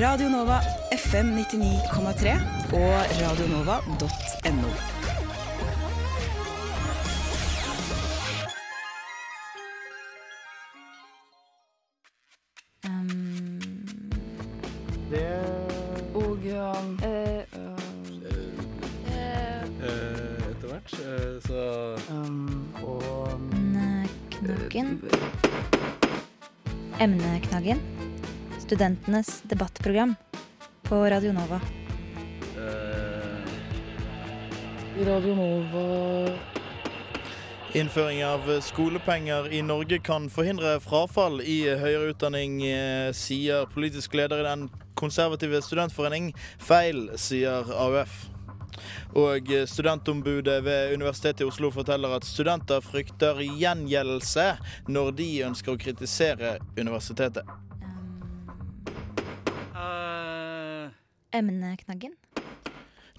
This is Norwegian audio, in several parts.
Radio Nova FM 99,3 og radionova.no. Det Og um, eh, Etter hvert, så um, Og Knaggen. Emneknaggen. Studentenes debattprogram på Radio Nova. eh, Radio Nova Innføring av skolepenger i Norge kan forhindre frafall i høyere utdanning, eh, sier politisk leder i den konservative studentforening. Feil, sier AUF. Og studentombudet ved Universitetet i Oslo forteller at studenter frykter gjengjeldelse når de ønsker å kritisere universitetet. Emneknaggen.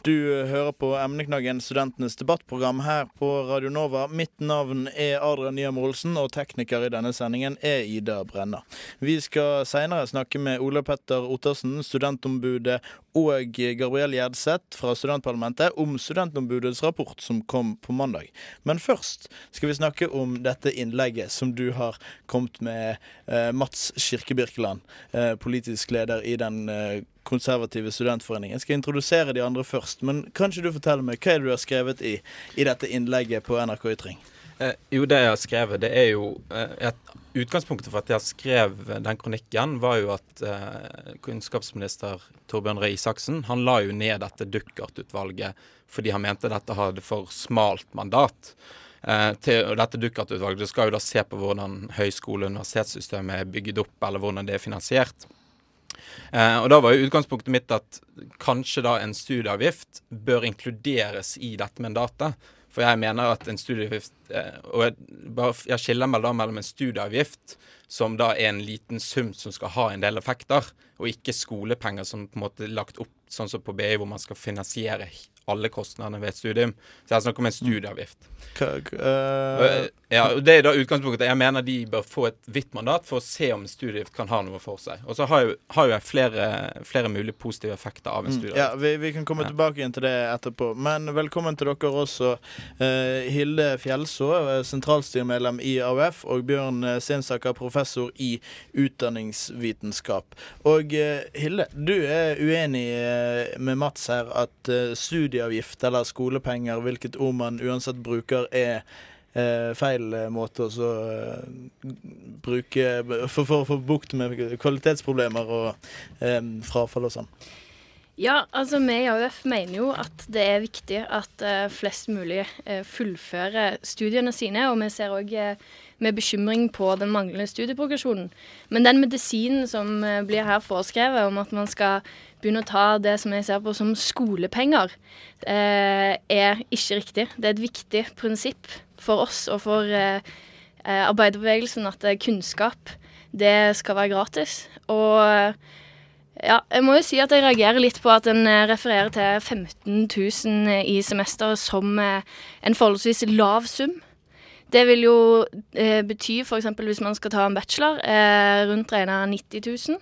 Du hører på Emneknaggen, studentenes debattprogram her på Radio Nova. Mitt navn er Adrian Nyhammer Olsen, og tekniker i denne sendingen er Ida Brenna. Vi skal seinere snakke med Ole Petter Ottersen, studentombudet, og Gabriel Gjerdseth fra studentparlamentet om studentombudets rapport som kom på mandag. Men først skal vi snakke om dette innlegget som du har kommet med, eh, Mats Kirkebirkeland, eh, politisk leder i den eh, konservative studentforeningen. Jeg skal introdusere de andre først, men kan ikke du fortelle meg hva er det du har skrevet i, i dette innlegget på NRK Ytring? Eh, jo, det jeg har skrevet, det er jo eh, Utgangspunktet for at jeg skrev den kronikken, var jo at eh, kunnskapsminister Torbjørn Røe Isaksen han la jo ned dette Duckert-utvalget fordi han mente dette hadde for smalt mandat. Eh, til, og dette Duckert-utvalget skal jo da se på hvordan høyskole- og universitetssystemet er bygget opp, eller hvordan det er finansiert. Eh, og Da var jo utgangspunktet mitt at kanskje da en studieavgift bør inkluderes i dette mandatet. For jeg mener at en studieavgift eh, Og jeg, skiller meg da mellom en studieavgift, som da er en liten sum som skal ha en del effekter, og ikke skolepenger som på en måte er lagt opp sånn som på BI, hvor man skal finansiere alle kostnadene ved et studium. Så jeg snakker om en studieavgift. Og, eh, ja, Det er da utgangspunktet. Jeg mener de bør få et hvitt mandat for å se om en studieavgift kan ha noe for seg. Og så har jo, har jo jeg flere, flere mulige positive effekter av en mm, studieavgift. ja, vi, vi kan komme Ja. tilbake igjen til det etterpå. Men velkommen til dere også. Eh, Hilde Fjellså, eh, sentralstyremedlem i AUF, og Bjørn Sinsaker professor i utdanningsvitenskap. Og eh, Hilde, du er uenig eh, med Mats her at eh, studieavgift eller skolepenger, hvilket ord man uansett bruker, er eh, feil eh, måte å eh, bruke for, å få bukt med kvalitetsproblemer og eh, frafall og sånn. Ja, altså vi i AUF mener jo at det er viktig at eh, flest mulig eh, fullfører studiene sine, og vi ser òg med bekymring på den manglende studieprogresjonen. Men den medisinen som eh, blir her foreskrevet om at man skal begynne å ta det som jeg ser på som skolepenger, eh, er ikke riktig. Det er et viktig prinsipp for oss og for eh, arbeiderbevegelsen at kunnskap, det skal være gratis. Og ja, jeg må jo si at jeg reagerer litt på at en refererer til 15 000 i semester som en forholdsvis lav sum. Det vil jo eh, bety f.eks. hvis man skal ta en bachelor, eh, rundt regna 90 000.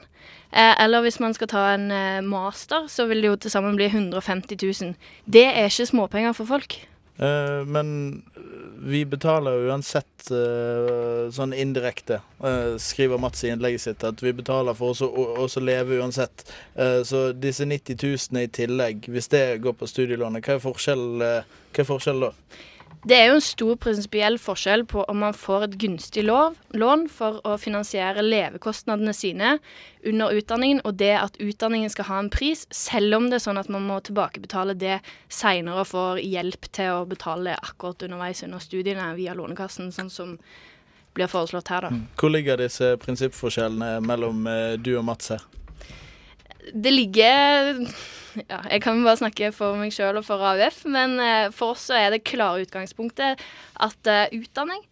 Eh, eller hvis man skal ta en eh, master, så vil det jo til sammen bli 150 000. Det er ikke småpenger for folk. Eh, men vi betaler uansett eh, sånn indirekte, eh, skriver Mats i innlegget sitt, at vi betaler for oss å leve uansett. Eh, så disse 90 000 i tillegg, hvis det går på studielånet, hva er forskjellen eh, forskjell da? Det er jo en stor prinsipiell forskjell på om man får et gunstig lov, lån for å finansiere levekostnadene sine under utdanningen, og det at utdanningen skal ha en pris, selv om det er sånn at man må tilbakebetale det seinere og får hjelp til å betale akkurat underveis under studiene via Lånekassen, sånn som blir foreslått her, da. Hvor ligger disse prinsippforskjellene mellom eh, du og Mats her? Det ligger ja, Jeg kan bare snakke for meg sjøl og for AUF, men eh, for oss så er det klare utgangspunktet at eh, utdanning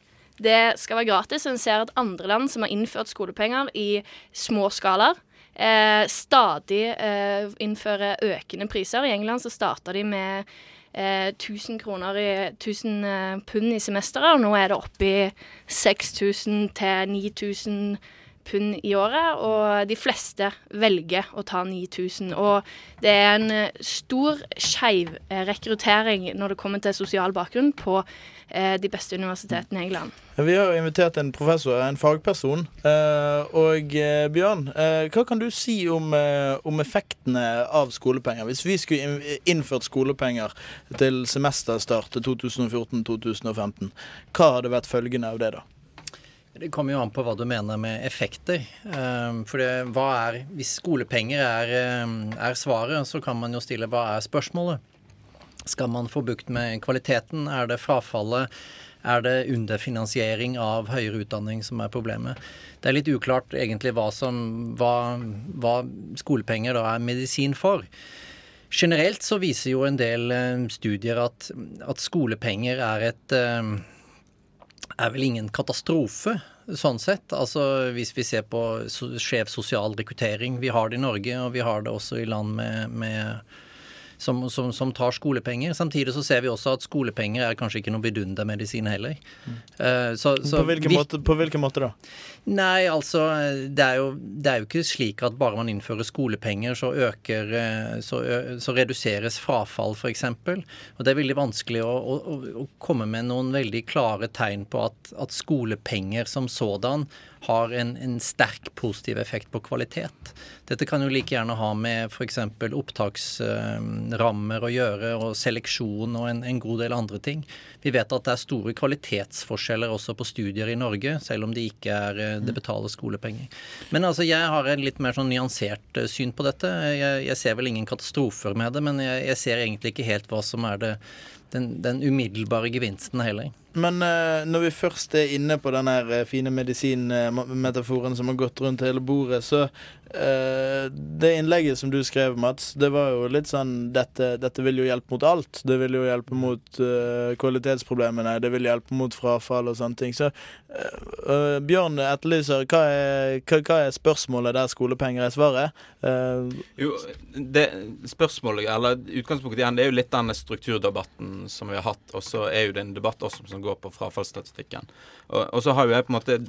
det skal være gratis. En ser at andre land som har innført skolepenger i små skalaer, eh, stadig eh, innfører økende priser. I England så starta de med eh, 1000 kroner i 1000 eh, pund i semesteret, og nå er det oppe i 6000 til 9000 pund i året, og de fleste velger å ta 9000. Og det er en eh, stor skeiv eh, rekruttering når det kommer til sosial bakgrunn på eh, de beste universitetene i England. Vi har invitert en professor, en fagperson. Og Bjørn, hva kan du si om, om effektene av skolepenger? Hvis vi skulle innført skolepenger til semesterstart 2014-2015, hva hadde vært følgende av det, da? Det kommer jo an på hva du mener med effekter. Um, For det, hva er, hvis skolepenger er, um, er svaret, så kan man jo stille hva er spørsmålet? Skal man få bukt med kvaliteten? Er det frafallet? Er det underfinansiering av høyere utdanning som er problemet? Det er litt uklart egentlig hva, som, hva, hva skolepenger da er medisin for. Generelt så viser jo en del eh, studier at, at skolepenger er et eh, er vel ingen katastrofe, sånn sett. Altså hvis vi ser på skjev sosial rekruttering. Vi har det i Norge, og vi har det også i land med, med som, som, som tar skolepenger. Samtidig så ser vi også at skolepenger er kanskje ikke noe vidundermedisin heller. Uh, så, så på, hvilken vi- måte, på hvilken måte da? Nei, altså det er, jo, det er jo ikke slik at bare man innfører skolepenger, så øker eh, Så, så reduseres frafall, f.eks. Og det er veldig vanskelig å, å- å komme med noen veldig klare tegn på at, at skolepenger som sådan har en, en sterk positiv effekt på kvalitet. Dette kan jo like gjerne ha med f.eks. opptaksrammer å gjøre, og seleksjon og en, en god del andre ting. Vi vet at det er store kvalitetsforskjeller også på studier i Norge, selv om det ikke er eh, det betaler skolepenger. Men altså, jeg har en litt mer sånn nyansert eh, syn på dette. Jeg, jeg ser vel ingen katastrofer med det, men jeg, jeg ser egentlig ikke helt hva som er det, den, den umiddelbare gevinsten heller. Men eh, når vi først er inne på den eh, fine medisinmetaforen som har gått rundt hele bordet, så eh, Det innlegget som du skrev, Mats, det var jo litt sånn dette, dette vil jo hjelpe mot alt. Det vil jo hjelpe mot uh, kvalitetsproblemene, det vil hjelpe mot frafall og sånne ting. Så eh, eh, Bjørn etterlyser hva er, hva, hva er spørsmålet der skolepenger er svaret? Uh, Jo, det spørsmålet, eller utgangspunktet igjen, det er jo litt denne strukturdebatten som vi har hatt, og så er jo det en debatt også som går på frafallsstatistikken. Og, og så har jo jeg på en måte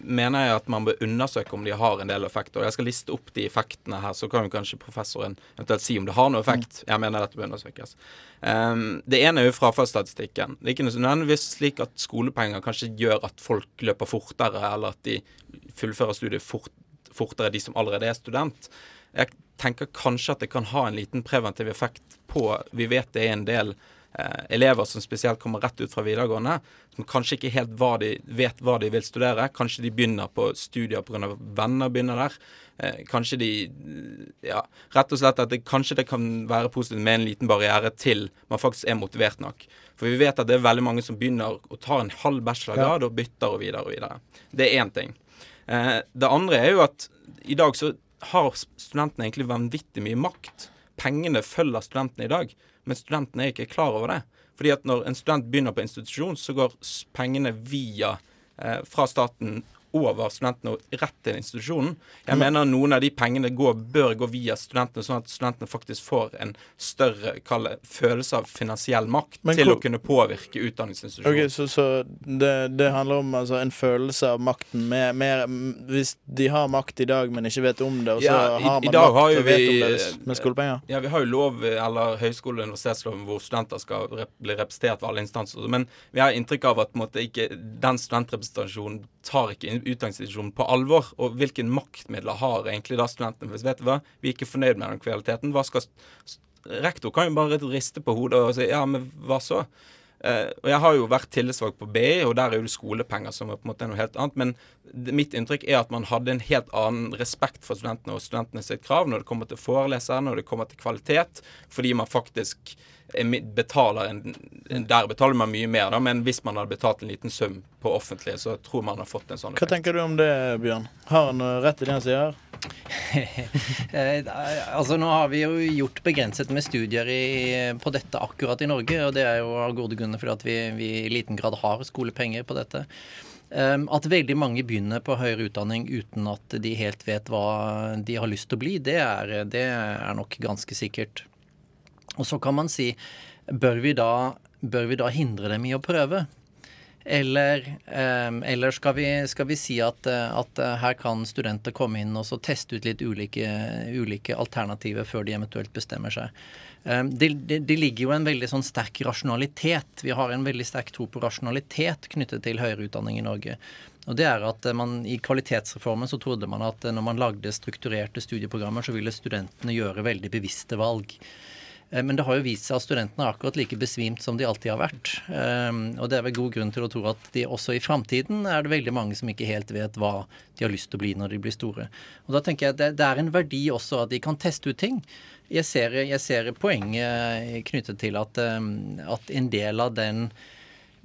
mener jeg at man bør undersøke om de har en del effekter. Jeg skal liste opp de effektene her, så kan jo kanskje professoren eventuelt si om det har noe effekt. Jeg mener dette bør undersøkes. Um, det ene er jo frafallsstatistikken. Det er ikke nødvendigvis slik at skolepenger kanskje gjør at folk løper fortere, eller at de fullfører studiet fort, fortere, de som allerede er student. Jeg tenker kanskje at det kan ha en liten preventiv effekt på Vi vet det er en del elever som spesielt kommer rett ut fra videregående, som kanskje ikke helt hva de, vet hva de vil studere. Kanskje de begynner på studier pga. venner begynner der. Eh, kanskje de Ja, rett og slett at det, kanskje det kan være positivt med en liten barriere til man faktisk er motivert nok. For vi vet at det er veldig mange som begynner å ta en halv bachelorgrad og bytter og videre og videre. Det er én ting. Eh, det andre er jo at i dag så har studentene egentlig vanvittig mye makt. Pengene følger studentene i dag, men studentene er ikke klar over det. Fordi at når en student begynner på institusjon, så går pengene via eh, fra staten over studentene og rett til institusjonen. Jeg mener noen av de pengene går, bør gå via studentene, sånn at studentene faktisk får en større kall følelse av finansiell makt Men til hvor- å kunne påvirke utdanningsinstitusjonen. Ok, Så, så det, det handler om altså, en følelse av makten. med, mer, hvis de har makt i dag, men ikke vet om det, og så Ja, i- har man makt har og vet vi, om det med skolepenger. Ja, vi har jo lov, eller høyskole- og universitetsloven, hvor studenter skal rep bli representert ved alle instanser. Men vi har inntrykk av at måte, ikke, den studentrepresentasjonen tar ikke in- utdanningsinstitusjonen på alvor. Og hvilken maktmidler har egentlig da studentene? Hvis vet du hva, vi er ikke fornøyd med den kvaliteten. Hva skal Rektor kan jo bare riste på hodet og si ja, men hva så? Uh, og Jeg har jo vært tillitsvalgt på BI, og der er jo det skolepenger som er på en måte noe helt annet. Men det, mitt inntrykk er at man hadde en helt annen respekt for studentene og studentene sitt krav når det kommer til forelesere, når det kommer til kvalitet, fordi man faktisk er betaler en Der betaler man mye mer, da, men hvis man hadde betalt en liten sum på offentlige, så tror man har fått en sånn Hva tenker du om det, Bjørn? Har han eh, rett i det han sier? Eh, altså Nå har vi jo gjort begrenset med studier i, på dette akkurat i Norge, og det er jo av gode grunner fordi at vi, vi i liten grad har skolepenger på dette. Um, at veldig mange begynner på høyere utdanning uten at de helt vet hva de har lyst til å bli, det er, det er nok ganske sikkert. Og så kan man si bør vi da, bør vi da hindre dem i å prøve? Eller, eh, eller skal, vi, skal, vi, si at, eh, at, eh, her kan studenter komme inn og så teste ut litt ulike, ulike alternativer før de eventuelt bestemmer seg. Det, det, det, ligger jo en veldig sånn sterk rasjonalitet. Vi har en veldig sterk tro på rasjonalitet knyttet til høyere utdanning i Norge. Og det er at man I kvalitetsreformen så trodde man at når man lagde strukturerte studieprogrammer, så ville studentene gjøre veldig bevisste valg. Eh, men det har jo vist seg at studentene er akkurat like besvimt som de alltid har vært. Eh, og det er vel god grunn til å tro at de også i framtiden er det veldig mange som ikke helt vet hva de har lyst til å bli når de blir store. Og da tenker jeg at det er en verdi også at de kan teste ut ting. Jeg ser, jeg ser poenget knyttet til at, eh, at en del av den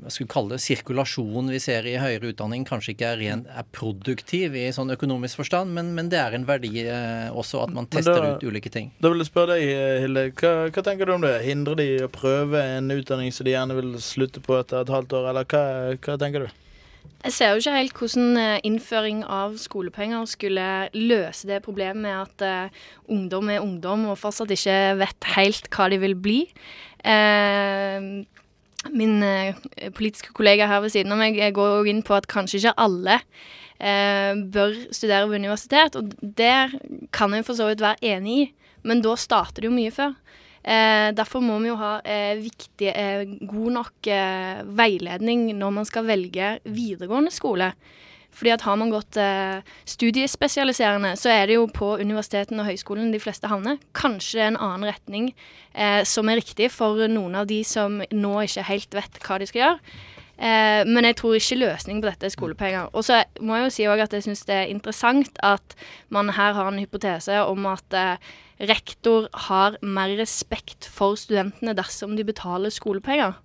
hva skulle kalle det, sirkulasjon vi ser i høyere utdanning, kanskje ikke er, ren, er produktiv i sånn økonomisk forstand, men, men det er en verdi eh, også at man tester da, ut ulike ting. Da vil jeg spørre deg, Hilde. Hva, hva, tenker du om det? Hindrer de å prøve en utdanning som de gjerne vil slutte på etter et halvt år, eller hva, hva tenker du? Jeg ser jo ikke helt hvordan eh, innføring av skolepenger skulle løse det problemet med at uh, ungdom er ungdom og fortsatt ikke vet helt hva de vil bli. Uh, min eh, politiske kollega her ved siden av meg går òg inn på at kanskje ikke alle eh, bør studere ved universitet, og det kan jeg for så vidt være enig i, men da starter det jo mye før. Eh, derfor må vi jo ha eh, viktig, god nok veiledning når man skal velge videregående skole. Fordi at har man gått eh, studiespesialiserende, så er det jo på universitetene og høyskolen de fleste havner. Kanskje det er en annen retning eh, som er riktig for noen av de som nå ikke helt vet hva de skal gjøre. Eh, men jeg tror ikke løsningen på dette er skolepenger. Og så må jeg jo si at jeg syns det er interessant at man her har en hypotese om at eh, rektor har mer respekt for studentene dersom de betaler skolepenger.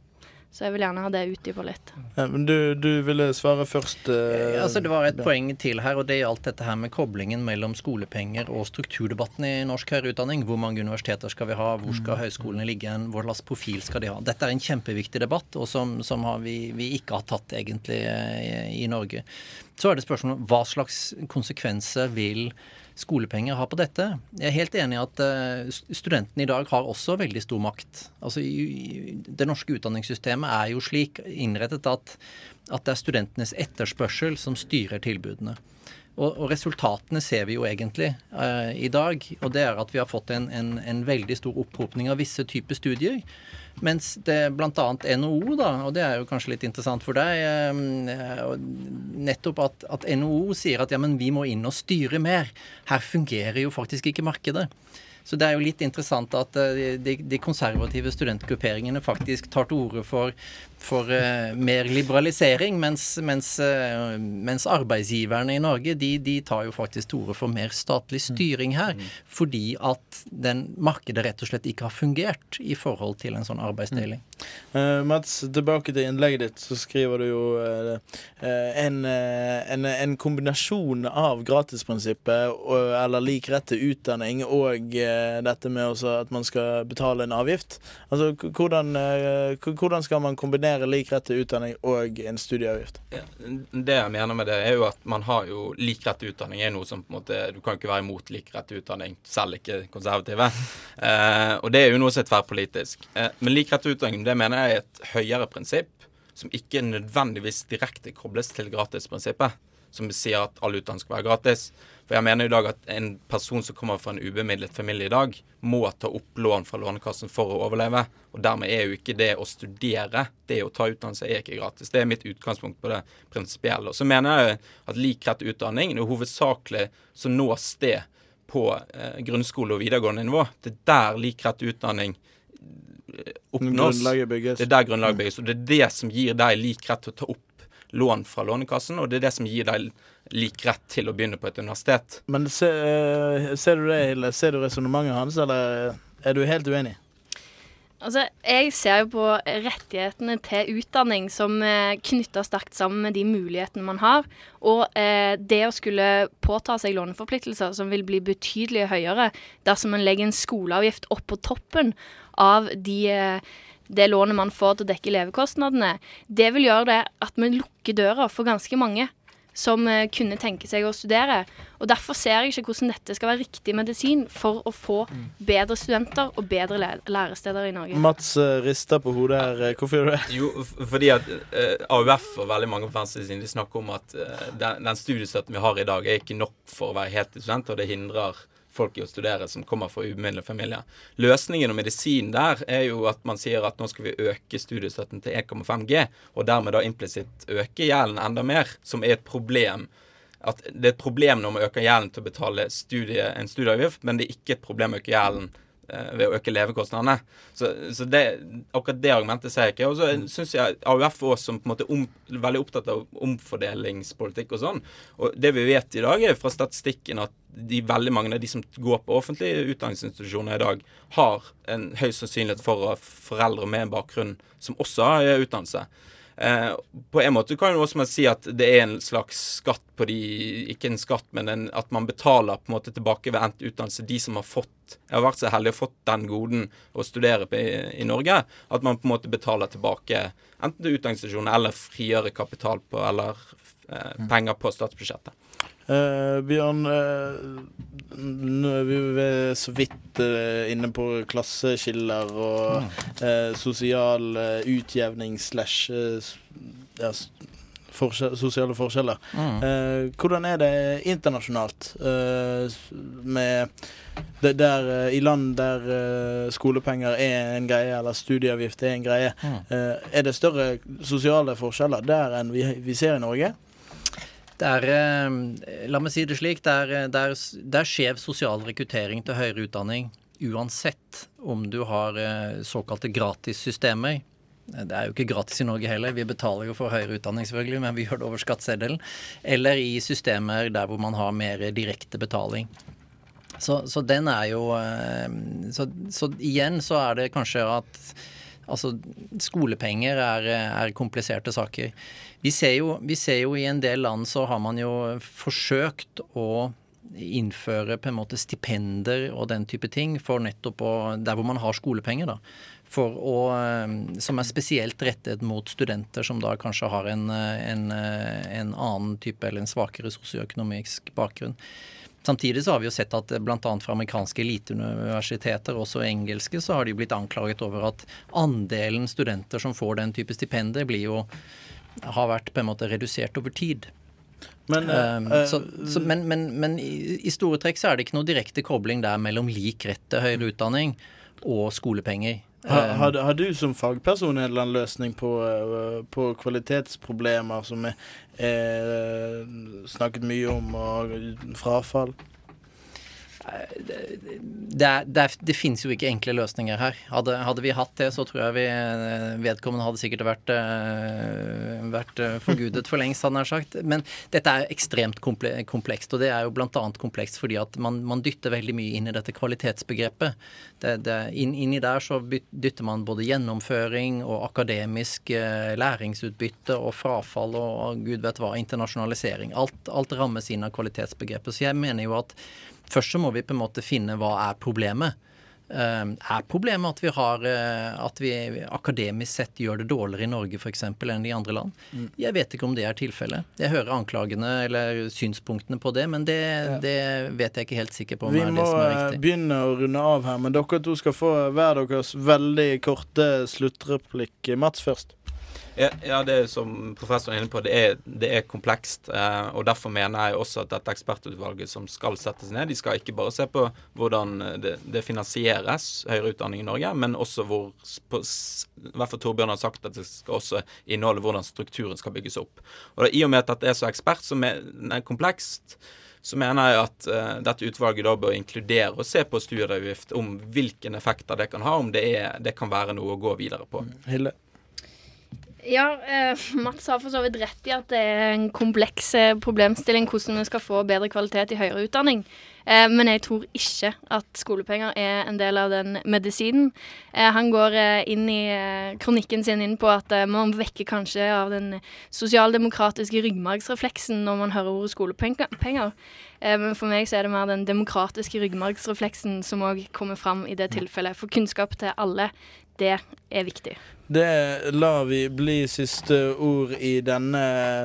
Så jeg vil gjerne ha det utdypa litt. Ja, men du, du, ville svare først? Uh, altså Det var et poeng til her, og det gjaldt dette her med koblingen mellom skolepenger og strukturdebatten i norsk høyere utdanning. Hvor mange universiteter skal vi ha, hvor skal mm. høyskolene ligge, hvor slags profil skal de ha. Dette er en kjempeviktig debatt, og som, som vi, vi, ikke har tatt egentlig i, i Norge. Så er det spørsmålet hva slags konsekvenser vil skolepenger har på dette. Jeg er helt enig i at uh, studentene i dag har også veldig stor makt. Altså, Det norske utdanningssystemet er jo slik innrettet at, at det er studentenes etterspørsel som styrer tilbudene. Og, resultatene ser vi jo egentlig uh, i dag. Og det er at vi har fått en, en, en veldig stor opphopning av visse typer studier. Mens det bl.a. NHO, da, og det er jo kanskje litt interessant for deg, uh, nettopp at, at, NHO sier at ja, men vi må inn og styre mer. Her fungerer jo faktisk ikke markedet. Så det er jo litt interessant at uh, de, de konservative studentgrupperingene faktisk tar til orde for for uh, mer liberalisering, mens, mens, uh, mens, arbeidsgiverne i Norge de, de tar jo faktisk til orde for mer statlig styring her. Mm. Fordi at den markedet rett og slett ikke har fungert i forhold til en sånn arbeidsdeling. Uh, Mats, tilbake til innlegget ditt, så skriver du jo en, en, en, kombinasjon av gratisprinsippet eller lik rett til utdanning og dette med at man skal betale en avgift. Altså, hvordan, hvordan skal man kombinere lik rett til utdanning og en studieavgift? Ja, det jeg mener med det, er jo at man har jo lik rett til utdanning er noe som på en måte Du kan ikke være imot lik rett til utdanning, selv ikke konservative. Eh, og det er jo noe som er tverrpolitisk. Eh, men lik rett til utdanning, det mener jeg er et høyere prinsipp som ikke nødvendigvis direkte kobles til gratisprinsippet, som sier at all utdanning skal være gratis. For jeg mener i dag at en person som kommer fra en ubemidlet familie i dag, må ta opp lån fra Lånekassen for å overleve. Og dermed er jo ikke det å studere, det å ta utdannelse, er ikke gratis. Det er mitt utgangspunkt på det prinsipielle. Og Så mener jeg at lik rett utdanning er hovedsakelig så nås det på eh, grunnskole og videregående nivå. Det er der lik rett utdanning oppnås. Det er der grunnlaget bygges. Og det er det som gir deg lik rett til å ta opp lån fra Lånekassen, og det er det som gir deg lik rett til å begynne på et universitet. Men se, eh, ser du det, Hilde? Ser du resonnementet hans, eller er du helt uenig? Altså, Jeg ser jo på rettighetene til utdanning som eh, knytter sterkt sammen med de mulighetene man har. Og eh, det å skulle påta seg låneforpliktelser som vil bli betydelig høyere dersom man legger en skoleavgift opp på toppen av de eh, det lånet man får til å dekke levekostnadene, det vil gjøre det at vi lukker døra for ganske mange som eh, kunne tenke seg å studere. Og Derfor ser jeg ikke hvordan dette skal være riktig medisin for å få bedre studenter og bedre læresteder i Norge. Mats eh, rister på hodet her. Eh, Hvorfor gjør du det? Jo, fordi at AUF og veldig mange på venstresiden de snakker om at den, den studiestøtten vi har i dag, er ikke nok for å være heltidsstudent, og det hindrer folk i å studere som kommer fra familie. Løsningen og medisinen der er jo at man sier at nå skal vi øke studiestøtten til 1,5 G, og dermed da implisitt øke gjelden enda mer, som er et problem. At det er et problem når man øker gjelden til å betale studie, en studieavgift, men det er ikke et problem å øke gjelden ved å øke levekostnadene. Så, så det, akkurat det argumentet ser jeg ikke. Og så syns jeg AUF også som på en måte om, veldig opptatt av omfordelingspolitikk og sånn. Og det vi vet i dag, er fra statistikken at de veldig mange av de som går på offentlige utdanningsinstitusjoner i dag, har en høy sannsynlighet for å ha foreldre med en bakgrunn som også har utdannelse. Eh, på en måte kan jo også man si at det er en slags skatt på de Ikke en skatt, men en, at man betaler på en måte tilbake ved endt utdannelse de som har fått Jeg har vært så heldig å fått den goden å studere på i, i Norge. At man på en måte betaler tilbake enten til utdanningsinstitusjoner eller frigjøre kapital på eller eh, penger på statsbudsjettet. Eh, Bjørn, uh, nå er vi så vidt uh, inne på klasseskiller og eh, sosial utjevning slash ja, forskjell, sosiale forskjeller. Eh, hvordan er det internasjonalt med det der, I land der skolepenger er en greie, eller studieavgift er en greie, eh, er det større sosiale forskjeller der enn vi, vi ser i Norge? Det er, eh, la meg si det slik, det er, det er, det er skjev sosial rekruttering til høyere utdanning uansett om du har eh, såkalte gratissystemer. Det er jo ikke gratis i Norge heller, vi betaler jo for høyere utdanning selvfølgelig, men vi gjør det over skatteseddelen. Eller i systemer der hvor man har mer direkte betaling. Så, så den er jo eh, så, så igjen så er det kanskje at Altså, skolepenger er, er kompliserte saker. Vi ser, jo, vi ser jo i en del land så har man jo forsøkt å innføre på en måte stipender og den type ting for nettopp å Der hvor man har skolepenger, da. For å, eh, som er spesielt rettet mot studenter som da kanskje har en, eh, en, eh, en annen type eller en svakere sosioøkonomisk bakgrunn. Samtidig så har vi jo sett at bl.a. fra amerikanske eliteuniversiteter, også engelske, så har de blitt anklaget over at andelen studenter som får den type stipender, blir jo har vært på en måte redusert over tid. Men, uh, Um, eh, så, så, men men, men i, i store trekk så er det ikke noe direkte kobling der mellom lik rett til høyere utdanning og skolepenger. Har, har, har du som fagperson en eller annen løsning på, på kvalitetsproblemer som er snakket mye om, og frafall? Det, det, det finnes jo ikke enkle løsninger her. Hadde, hadde vi hatt det, så tror jeg vi eh, vedkommende hadde sikkert vært, eh, vært eh, forgudet for lengst, hadde jeg sagt. Men dette er ekstremt komplekst, og det er jo bl.a. komplekst fordi at man, man dytter veldig mye inn i dette kvalitetsbegrepet. Det, inn, inni der så dytter man både gjennomføring og akademisk læringsutbytte og frafall og, og gud vet hva, internasjonalisering. Alt, alt rammes inn av kvalitetsbegrepet. Så jeg mener jo at Først så må vi på en måte finne hva er problemet. Eh, er problemet at vi har eh, at vi akademisk sett gjør det dårligere i Norge f.eks. enn i andre land? Jeg vet ikke om det er tilfellet. Jeg hører anklagene eller synspunktene på det, men det, det vet jeg ikke helt sikker på om Vi er det som er riktig. Vi må begynne å runde av her, men dere to skal få hver deres veldig korte sluttreplikk. Mats først. Ja, det er som professoren er inne på, det er, det er komplekst. Eh, og Derfor mener jeg også at dette ekspertutvalget som skal settes ned, de skal ikke bare se på hvordan det, det finansieres, høyere utdanning i Norge, men også hvor på, hvert Torbjørn har sagt at det skal også inneholde hvordan strukturen skal bygges opp. Og da, I og med at dette er så ekspert, som er, komplekst, så mener jeg at uh, dette utvalget da bør inkludere og se på studieavgift om hvilken effekter det kan ha, om det, er, det kan være noe å gå videre på. Hilde. Ja, eh, Mats har for så vidt rett i at det er en kompleks eh, problemstilling hvordan vi skal få bedre kvalitet i høyere utdanning. Eh, men jeg tror ikke at skolepenger er en del av den medisinen. Eh, han går eh, inn i eh, kronikken sin inn på at man vekker kanskje av den sosialdemokratiske ryggmargsrefleksen når man hører ordet skolepenger. Men for meg så er det mer den demokratiske ryggmargsrefleksen som òg kommer fram i det tilfellet. For kunnskap til alle, det er viktig. Det lar vi bli siste ord i denne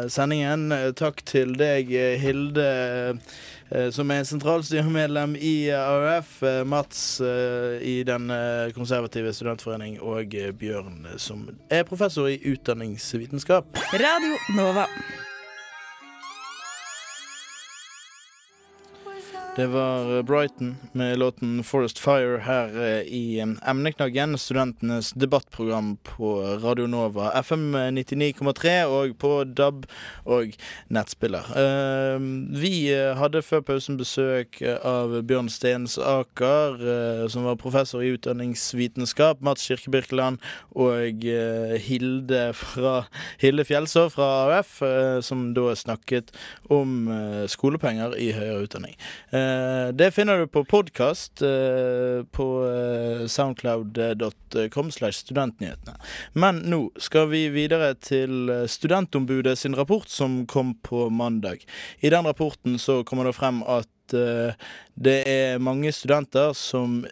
sendingen. Takk til deg, Hilde eh, som er sentralstyremedlem i AUF, eh, Mats eh, i Den konservative studentforening og Bjørn som er professor i utdanningsvitenskap. Radio Nova. Det var eh, Brighton med låten 'Forest Fire' her eh, i eh, emneknaggen, studentenes debattprogram på Radio Nova, FM 99,3 og på DAB og nettspiller. Vi hadde før pausen besøk av Bjørn Stensaker, som var professor i utdanningsvitenskap, Mats Kirke-Birkeland og eh, Hilde, fra, Hilde Fjelsår fra AUF, som da snakket om skolepenger i høyere utdanning. Eh, Det finner du på podkast på eh, soundcloud.com slash studentnyhetene. Men nå skal vi videre til eh, Studentombudet sin rapport som kom på mandag. I den rapporten så kommer det frem at eh, det er mange studenter som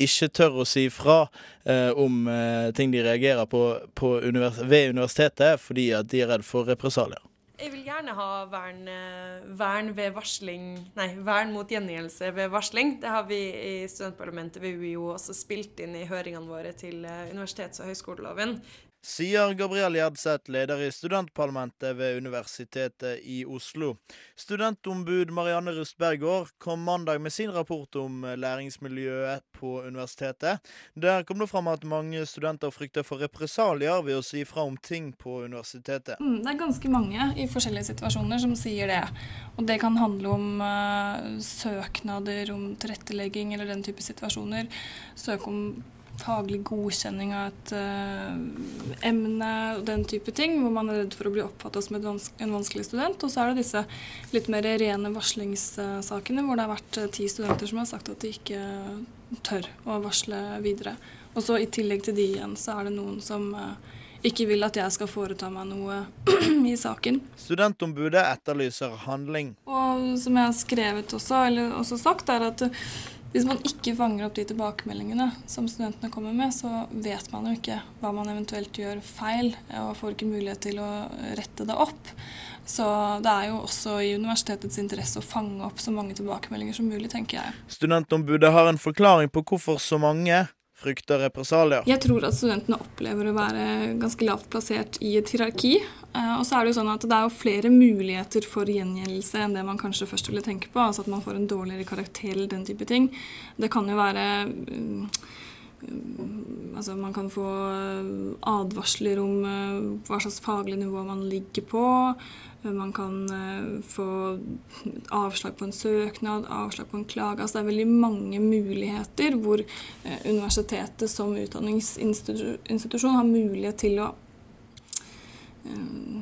ikke tør å si fra eh, om eh, ting de reagerer på, på univers ved universitetet, fordi at de er redd for represalier. Jeg vil gjerne ha vern, eh, vern ved varsling Nei, vern mot gjengjeldelse ved varsling. Det har vi i studentparlamentet ved UiO også spilt inn i høringene våre til eh, universitets- og høyskoleloven. Sier Gabriel Gjerdseth, leder i studentparlamentet ved Universitetet i Oslo. Studentombud Marianne Rustbergård kom mandag med sin rapport om læringsmiljøet på universitetet. Der kom det fram at mange studenter frykter for represalier ved å si fra om ting på universitetet. Mm, Det er ganske mange i forskjellige situasjoner som sier det. Og det kan handle om uh, søknader om tilrettelegging eller den type situasjoner. Søke om faglig godkjenning av et uh, emne og den type ting, hvor man er redd for å bli oppfattet som et vans en vanskelig student. Og så er det disse litt mer rene varslingssakene, hvor det har vært eh, ti studenter som har sagt at de ikke tør å varsle videre. Og så i tillegg til de igjen, så er det noen som uh, ikke vil at jeg skal foreta meg noe i saken. Studentombudet etterlyser handling. Og som jeg har skrevet også, eller også sagt, er at hvis man ikke fanger opp de tilbakemeldingene som studentene kommer med, så vet man jo ikke hva man eventuelt gjør feil, og får ikke mulighet til å rette det opp. Så det er jo også i universitetets interesse å fange opp så mange tilbakemeldinger som mulig, tenker jeg. Studentombudet har en forklaring på hvorfor så mange frykter represalier. Jeg tror at studentene opplever å være ganske lavt plassert i et hierarki. Eh, Og så er det jo sånn at det er jo flere muligheter for gjengjeldelse enn det man kanskje først ville tenke på. Altså at man får en dårligere karakter eller den type ting. Det kan jo være mm, Altså man kan få advarsler om eh, hva slags faglig nivå man ligger på. Man kan eh, få avslag på en søknad, avslag på en klage. Altså det er veldig mange muligheter hvor eh, universitetet som utdanningsinstitusjon har mulighet til å eh,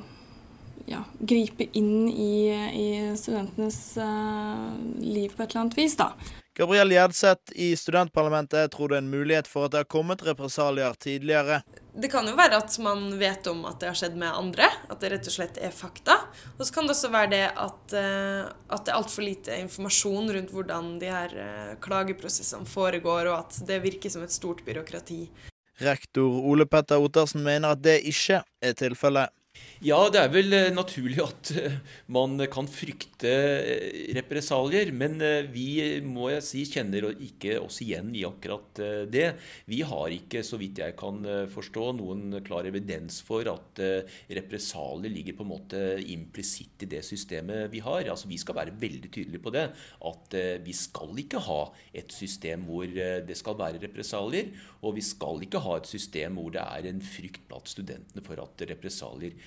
ja, gripe inn i, i studentenes eh, liv på et eller annet vis, da. Gabriel Gjerdseth i studentparlamentet tror det er en mulighet for at det har kommet represalier tidligere. Det kan jo være at man vet om at det har skjedd med andre, at det rett og slett er fakta. Og så kan det også være det at, eh, at det er altfor lite informasjon rundt hvordan de her eh, klageprosessene foregår, og at det virker som et stort byråkrati. Rektor Ole Petter Ottersen mener at det ikke er tilfellet. Ja, det er vel eh, naturlig at eh, man kan frykte eh, represalier, men vi må jeg si kjenner ikke oss igjen i akkurat det. Vi har ikke, så vidt jeg kan forstå, noen klar evidens for at represalier ligger på en måte implisitt i det systemet vi har. Altså, vi skal være veldig tydelige på det, at vi skal ikke ha et system hvor det skal være represalier, og vi skal ikke ha et system hvor det er en frykt blant studentene for at represalier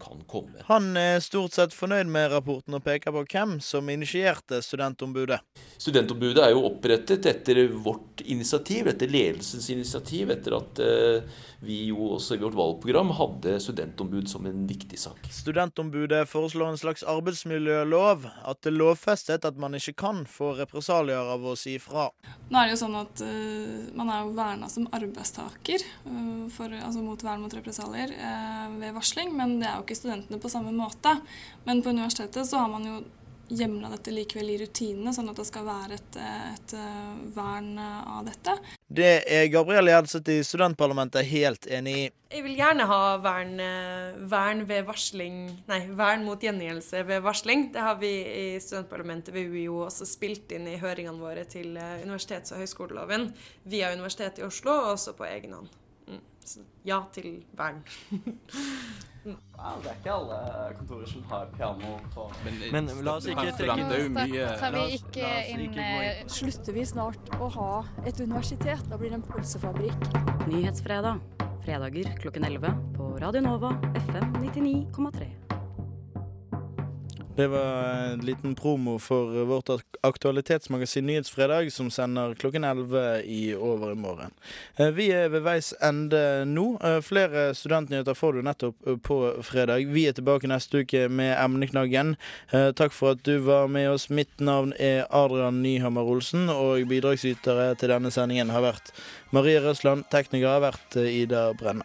kan komme. Han er stort sett fornøyd med rapporten og peker på hvem som initierte studentombudet. Studentombudet er jo opprettet etter vårt initiativ, etter ledelsens initiativ, etter at eh, vi jo også i vårt valgprogram hadde studentombud som en viktig sak. Studentombudet foreslår en slags arbeidsmiljølov. At det lovfestet at man ikke kan få represalier av å si fra. Nå er det jo sånn at uh, man er jo verna som arbeidstaker uh, for, altså mot vern mot represalier uh, ved varsling, men det er jo ikke studentene på samme måte. Men på universitetet så har man jo hjemla dette likevel i rutinene, sånn at det skal være et, et eh, vern av dette. Det er Gabrielle Gjelseth i studentparlamentet helt enig i. Jeg vil gjerne ha vern, eh, vern ved varsling Nei, vern mot gjengjeldelse ved varsling. Det har vi i studentparlamentet ved UiO også spilt inn i høringene våre til eh, universitets- og høyskoleloven via Universitetet i Oslo, og også på egen hånd. Mm. Så ja til vern. Ja, det er ikke alle kontorer som har piano på Men la oss ikke trekke det jo mye Tar vi ikke la inn eh, Slutter vi snart å ha et universitet? Da blir det en pølsefabrikk. Nyhetsfredag. Fredager klokken 11 på Radio Nova FM 99,3. Det var en liten promo for vårt aktualitetsmagasin Nyhetsfredag, som sender klokken 11 i over i morgen. Vi er ved veis ende nå. Eh, Flere studentnyheter får du nettopp eh, på fredag. Vi er tilbake neste uke med emneknaggen. Eh, Takk for at du var med oss. Mitt navn er Adrian Nyhammer Olsen, og bidragsytere til denne sendingen har vært Marie Røsland. Tekniker har vært eh, Ida Brenne.